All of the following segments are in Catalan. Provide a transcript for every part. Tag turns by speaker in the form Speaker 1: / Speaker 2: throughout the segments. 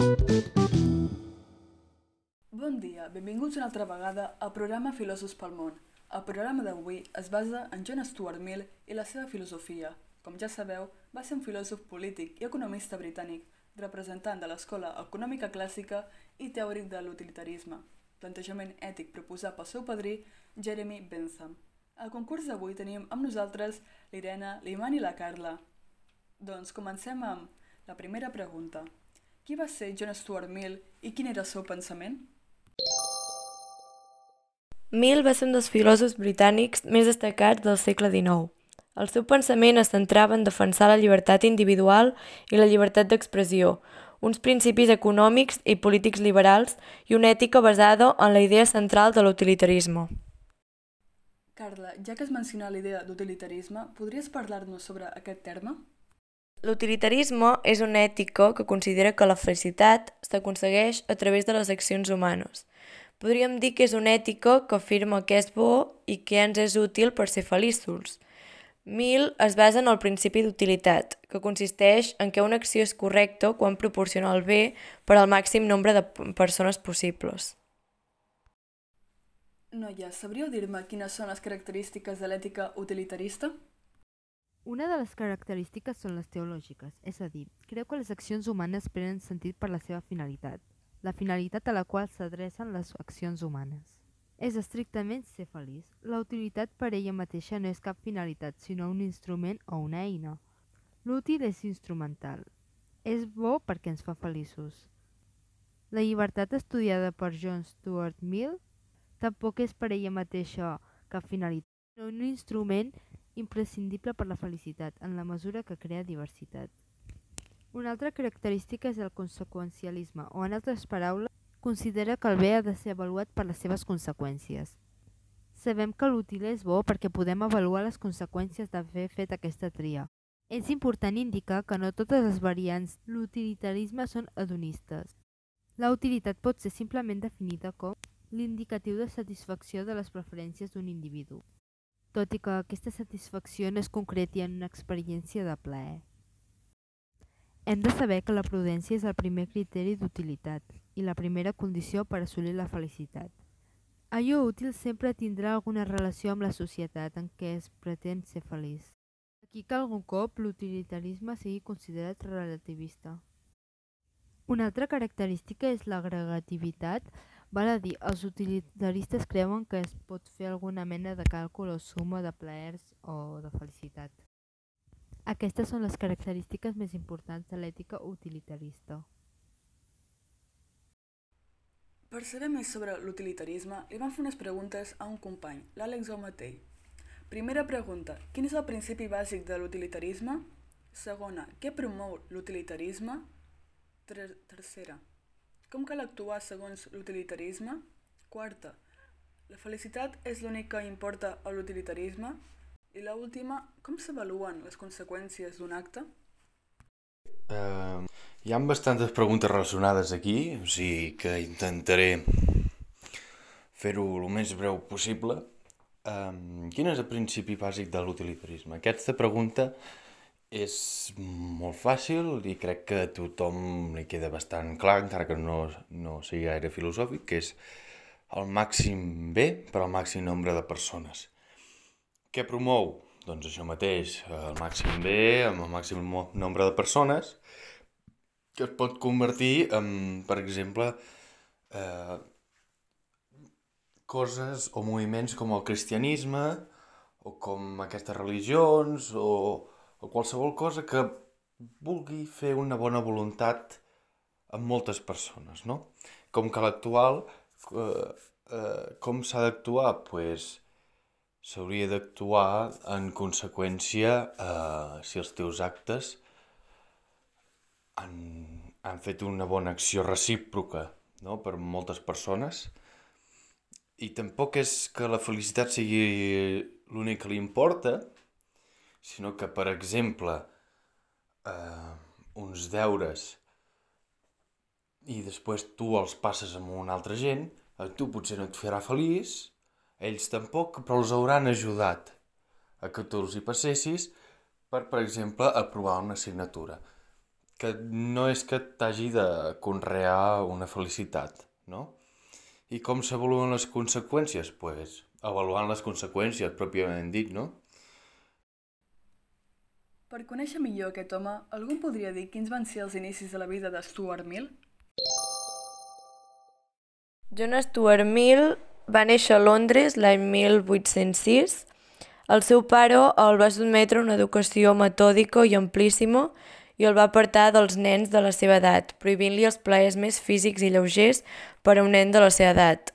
Speaker 1: Bon dia, benvinguts una altra vegada al programa Filòsofs pel món. El programa d'avui es basa en John Stuart Mill i la seva filosofia. Com ja sabeu, va ser un filòsof polític i economista britànic, representant de l'escola econòmica clàssica i teòric de l'utilitarisme, plantejament ètic proposat pel seu padrí Jeremy Bentham. Al concurs d'avui tenim amb nosaltres l'Irene, l'Iman i la Carla. Doncs comencem amb la primera pregunta. Qui va ser John Stuart Mill i quin era el seu pensament?
Speaker 2: Mill va ser un dels filòsofs britànics més destacats del segle XIX. El seu pensament es centrava en defensar la llibertat individual i la llibertat d'expressió, uns principis econòmics i polítics liberals i una ètica basada en la idea central de l'utilitarisme.
Speaker 1: Carla, ja que has mencionat l'idea d'utilitarisme, podries parlar-nos sobre aquest terme?
Speaker 2: L'utilitarisme és una ètica que considera que la felicitat s'aconsegueix a través de les accions humanes, Podríem dir que és una ètica que afirma que és bo i que ens és útil per ser feliços. Mill es basa en el principi d'utilitat, que consisteix en que una acció és correcta quan proporciona el bé per al màxim nombre de persones possibles.
Speaker 1: Noia, sabríeu dir-me quines són les característiques de l'ètica utilitarista?
Speaker 3: Una de les característiques són les teològiques, és a dir, creu que les accions humanes prenen sentit per la seva finalitat la finalitat a la qual s'adrecen les accions humanes. És estrictament ser feliç. La utilitat per ella mateixa no és cap finalitat, sinó un instrument o una eina. L'útil és instrumental. És bo perquè ens fa feliços. La llibertat estudiada per John Stuart Mill tampoc és per ella mateixa cap finalitat, sinó un instrument imprescindible per la felicitat, en la mesura que crea diversitat. Una altra característica és el conseqüencialisme, o en altres paraules, considera que el bé ha de ser avaluat per les seves conseqüències. Sabem que l'útil és bo perquè podem avaluar les conseqüències d'haver fet aquesta tria. És important indicar que no totes les variants l'utilitarisme són hedonistes. La utilitat pot ser simplement definida com l'indicatiu de satisfacció de les preferències d'un individu, tot i que aquesta satisfacció no es concreti en una experiència de plaer. Hem de saber que la prudència és el primer criteri d'utilitat i la primera condició per assolir la felicitat. Allò útil sempre tindrà alguna relació amb la societat en què es pretén ser feliç. Aquí que algun cop l'utilitarisme sigui considerat relativista. Una altra característica és l'agregativitat, val a dir, els utilitaristes creuen que es pot fer alguna mena de càlcul o suma de plaers o de felicitat. Aquestes són les característiques més importants de l'ètica utilitarista.
Speaker 1: Per saber més sobre l'utilitarisme, li van fer unes preguntes a un company, l'Àlex Omatell. Primera pregunta, quin és el principi bàsic de l'utilitarisme? Segona, què promou l'utilitarisme? Tercera, com cal actuar segons l'utilitarisme? Quarta, la felicitat és l'únic que importa a l'utilitarisme? I la última, com s'avaluen les conseqüències d'un acte?
Speaker 4: Uh, hi ha bastantes preguntes relacionades aquí, o sigui que intentaré fer-ho el més breu possible. Um, quin és el principi bàsic de l'utilitarisme? Aquesta pregunta és molt fàcil i crec que a tothom li queda bastant clar, encara que no, no sigui gaire filosòfic, que és el màxim bé per al màxim nombre de persones. Què promou? Doncs això mateix, el màxim bé, amb el màxim nombre de persones, que es pot convertir en, per exemple, eh, coses o moviments com el cristianisme, o com aquestes religions, o, o qualsevol cosa que vulgui fer una bona voluntat amb moltes persones, no? Com que l'actual, eh, eh, com s'ha d'actuar? Doncs pues, s'hauria d'actuar en conseqüència eh, si els teus actes han, han fet una bona acció recíproca no? per moltes persones i tampoc és que la felicitat sigui l'únic que li importa, sinó que, per exemple, eh, uns deures i després tu els passes amb una altra gent, a tu potser no et farà feliç, ells tampoc, però els hauran ajudat a que tu els hi passessis per, per exemple, aprovar una assignatura. que no és que t'hagi de conrear una felicitat, no? I com s'avaluen les conseqüències? Pues, avaluant les conseqüències, pròpiament dit, no?
Speaker 1: Per conèixer millor aquest home, algú podria dir quins van ser els inicis de la vida de Stuart Mill?
Speaker 2: John Stuart Mill va néixer a Londres l'any 1806. El seu pare el va sotmetre a una educació metòdica i amplíssima i el va apartar dels nens de la seva edat, prohibint-li els plaers més físics i lleugers per a un nen de la seva edat.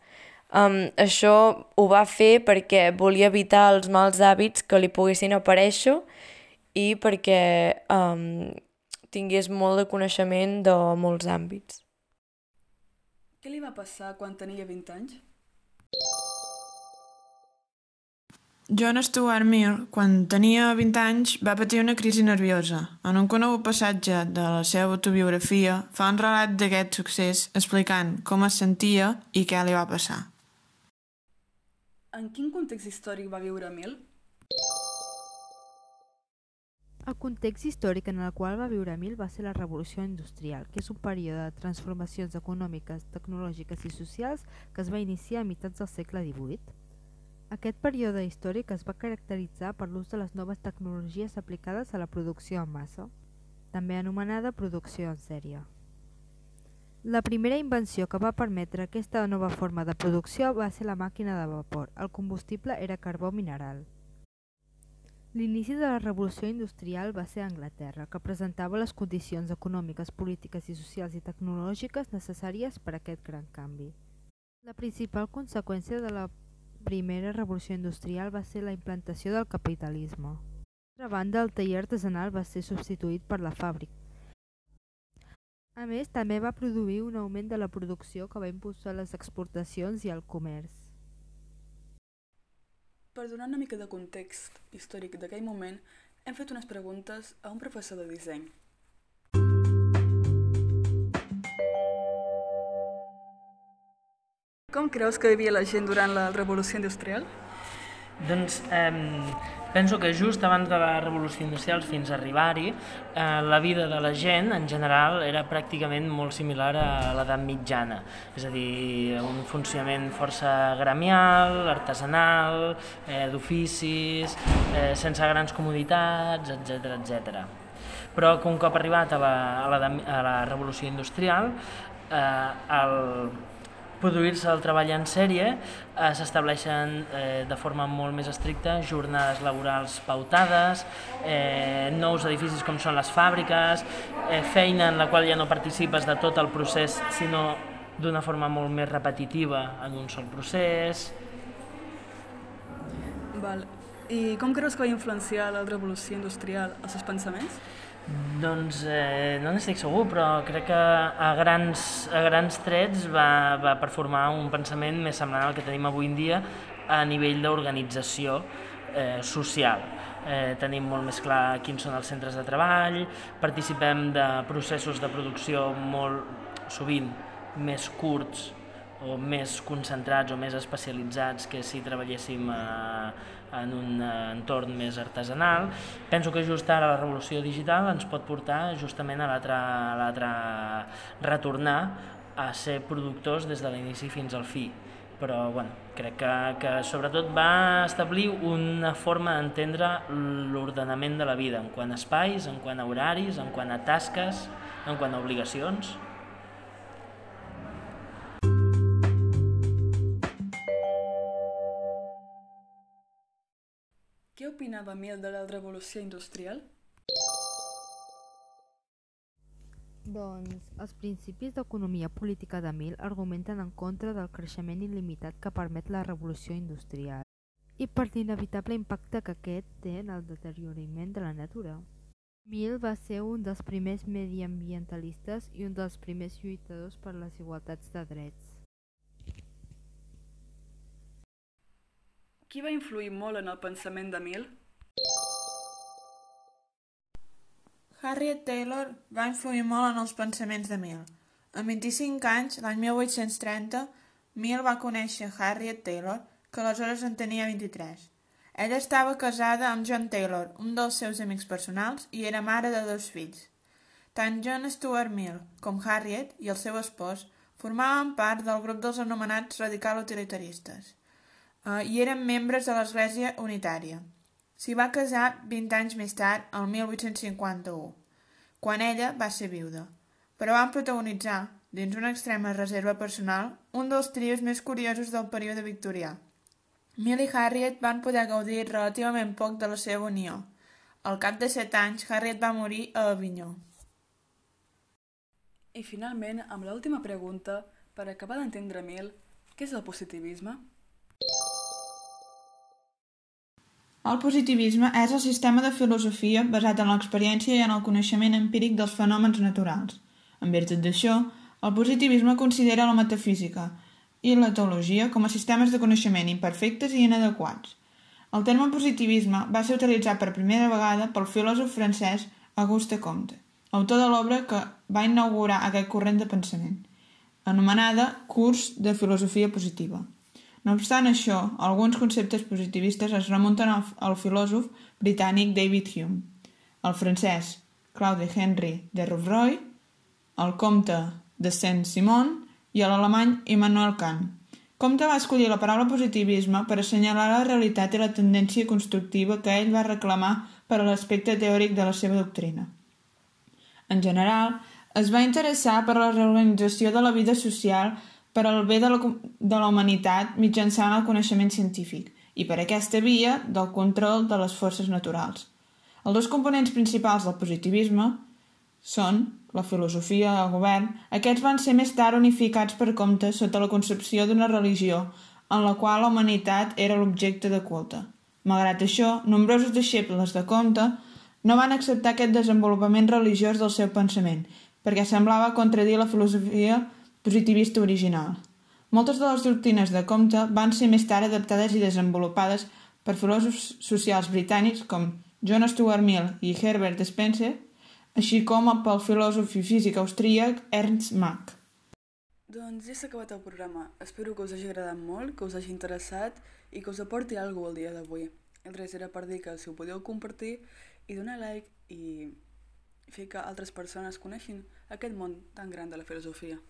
Speaker 2: Um, això ho va fer perquè volia evitar els mals hàbits que li poguessin aparèixer i perquè um, tingués molt de coneixement de molts àmbits.
Speaker 1: Què li va passar quan tenia 20 anys?
Speaker 5: John Stuart Mill, quan tenia 20 anys, va patir una crisi nerviosa. En un conegut passatge de la seva autobiografia, fa un relat d'aquest succés explicant com es sentia i què li va passar.
Speaker 1: En quin context històric va viure Mill?
Speaker 3: El context històric en el qual va viure Mill va ser la Revolució Industrial, que és un període de transformacions econòmiques, tecnològiques i socials que es va iniciar a mitjans del segle XVIII. Aquest període històric es va caracteritzar per l'ús de les noves tecnologies aplicades a la producció en massa, també anomenada producció en sèrie. La primera invenció que va permetre aquesta nova forma de producció va ser la màquina de vapor. El combustible era carbó mineral. L'inici de la revolució industrial va ser a Anglaterra, que presentava les condicions econòmiques, polítiques i socials i tecnològiques necessàries per a aquest gran canvi. La principal conseqüència de la primera revolució industrial va ser la implantació del capitalisme. D'altra banda, el taller artesanal va ser substituït per la fàbrica. A més, també va produir un augment de la producció que va impulsar les exportacions i el comerç.
Speaker 1: Per donar una mica de context històric d'aquell moment, hem fet unes preguntes a un professor de disseny. Com creus que vivia la gent durant la revolució industrial?
Speaker 6: Doncs eh, penso que just abans de la revolució industrial fins a arribar-hi, eh, la vida de la gent en general era pràcticament molt similar a l'edat mitjana, és a dir, un funcionament força gremial, artesanal, eh, d'oficis, eh, sense grans comoditats, etc etc. Però que un cop arribat a la, a la, a la revolució industrial, eh, el, produir-se el treball en sèrie, eh, s'estableixen eh, de forma molt més estricta jornades laborals pautades, eh, nous edificis com són les fàbriques, eh, feina en la qual ja no participes de tot el procés, sinó d'una forma molt més repetitiva en un sol procés.
Speaker 1: Val. I com creus que va influenciar la revolució industrial als seus pensaments?
Speaker 6: Doncs eh, no n'estic segur, però crec que a grans, a grans trets va, va performar un pensament més semblant al que tenim avui en dia a nivell d'organització eh, social. Eh, tenim molt més clar quins són els centres de treball, participem de processos de producció molt sovint més curts o més concentrats o més especialitzats que si treballéssim eh, en un eh, entorn més artesanal. Penso que just ara la revolució digital ens pot portar justament a l'altre retornar a ser productors des de l'inici fins al fi però bueno, crec que, que sobretot va establir una forma d'entendre l'ordenament de la vida en quant a espais, en quant a horaris, en quant a tasques, en quant a obligacions.
Speaker 1: Què opinava Mill de la revolució industrial?
Speaker 3: Doncs els principis d'economia política de Mill argumenten en contra del creixement il·limitat que permet la revolució industrial i per l'inevitable impacte que aquest té en el deteriorament de la natura. Mill va ser un dels primers mediambientalistes i un dels primers lluitadors per les igualtats de drets.
Speaker 1: Qui va influir molt en el pensament de Mill?
Speaker 5: Harriet Taylor va influir molt en els pensaments de Mill. A 25 anys, l'any 1830, Mill va conèixer Harriet Taylor, que aleshores en tenia 23. Ella estava casada amb John Taylor, un dels seus amics personals, i era mare de dos fills. Tant John Stuart Mill com Harriet i el seu espòs formaven part del grup dels anomenats radical utilitaristes i eren membres de l'Església Unitària. S'hi va casar 20 anys més tard, el 1851, quan ella va ser viuda, però van protagonitzar, dins una extrema reserva personal, un dels trios més curiosos del període victorià. Mill i Harriet van poder gaudir relativament poc de la seva unió. Al cap de set anys, Harriet va morir a Avinyó.
Speaker 1: I finalment, amb l'última pregunta, per acabar d'entendre Mill, què és el positivisme?
Speaker 5: El positivisme és el sistema de filosofia basat en l'experiència i en el coneixement empíric dels fenòmens naturals. En virtut d'això, el positivisme considera la metafísica i la teologia com a sistemes de coneixement imperfectes i inadequats. El terme positivisme va ser utilitzat per primera vegada pel filòsof francès Auguste Comte, autor de l'obra que va inaugurar aquest corrent de pensament, anomenada Curs de Filosofia Positiva. No obstant això, alguns conceptes positivistes es remunten al, al filòsof britànic David Hume, el francès Claude Henry de Rouvroy, el comte de Saint-Simon i l'alemany Immanuel Kant. Comte va escollir la paraula positivisme per assenyalar la realitat i la tendència constructiva que ell va reclamar per a l'aspecte teòric de la seva doctrina. En general, es va interessar per la reorganització de la vida social per al bé de la, de la humanitat mitjançant el coneixement científic i per aquesta via del control de les forces naturals. Els dos components principals del positivisme són la filosofia i el govern. Aquests van ser més tard unificats per compte sota la concepció d'una religió en la qual la humanitat era l'objecte de culte. Malgrat això, nombrosos deixebles de Comte no van acceptar aquest desenvolupament religiós del seu pensament, perquè semblava contradir la filosofia positivista original. Moltes de les doctrines de Comte van ser més tard adaptades i desenvolupades per filòsofs socials britànics com John Stuart Mill i Herbert Spencer, així com pel filòsof i físic austríac Ernst Mach.
Speaker 1: Doncs ja s'ha acabat el programa. Espero que us hagi agradat molt, que us hagi interessat i que us aporti alguna cosa el dia d'avui. Res era per dir que si ho podeu compartir i donar like i fer que altres persones coneixin aquest món tan gran de la filosofia.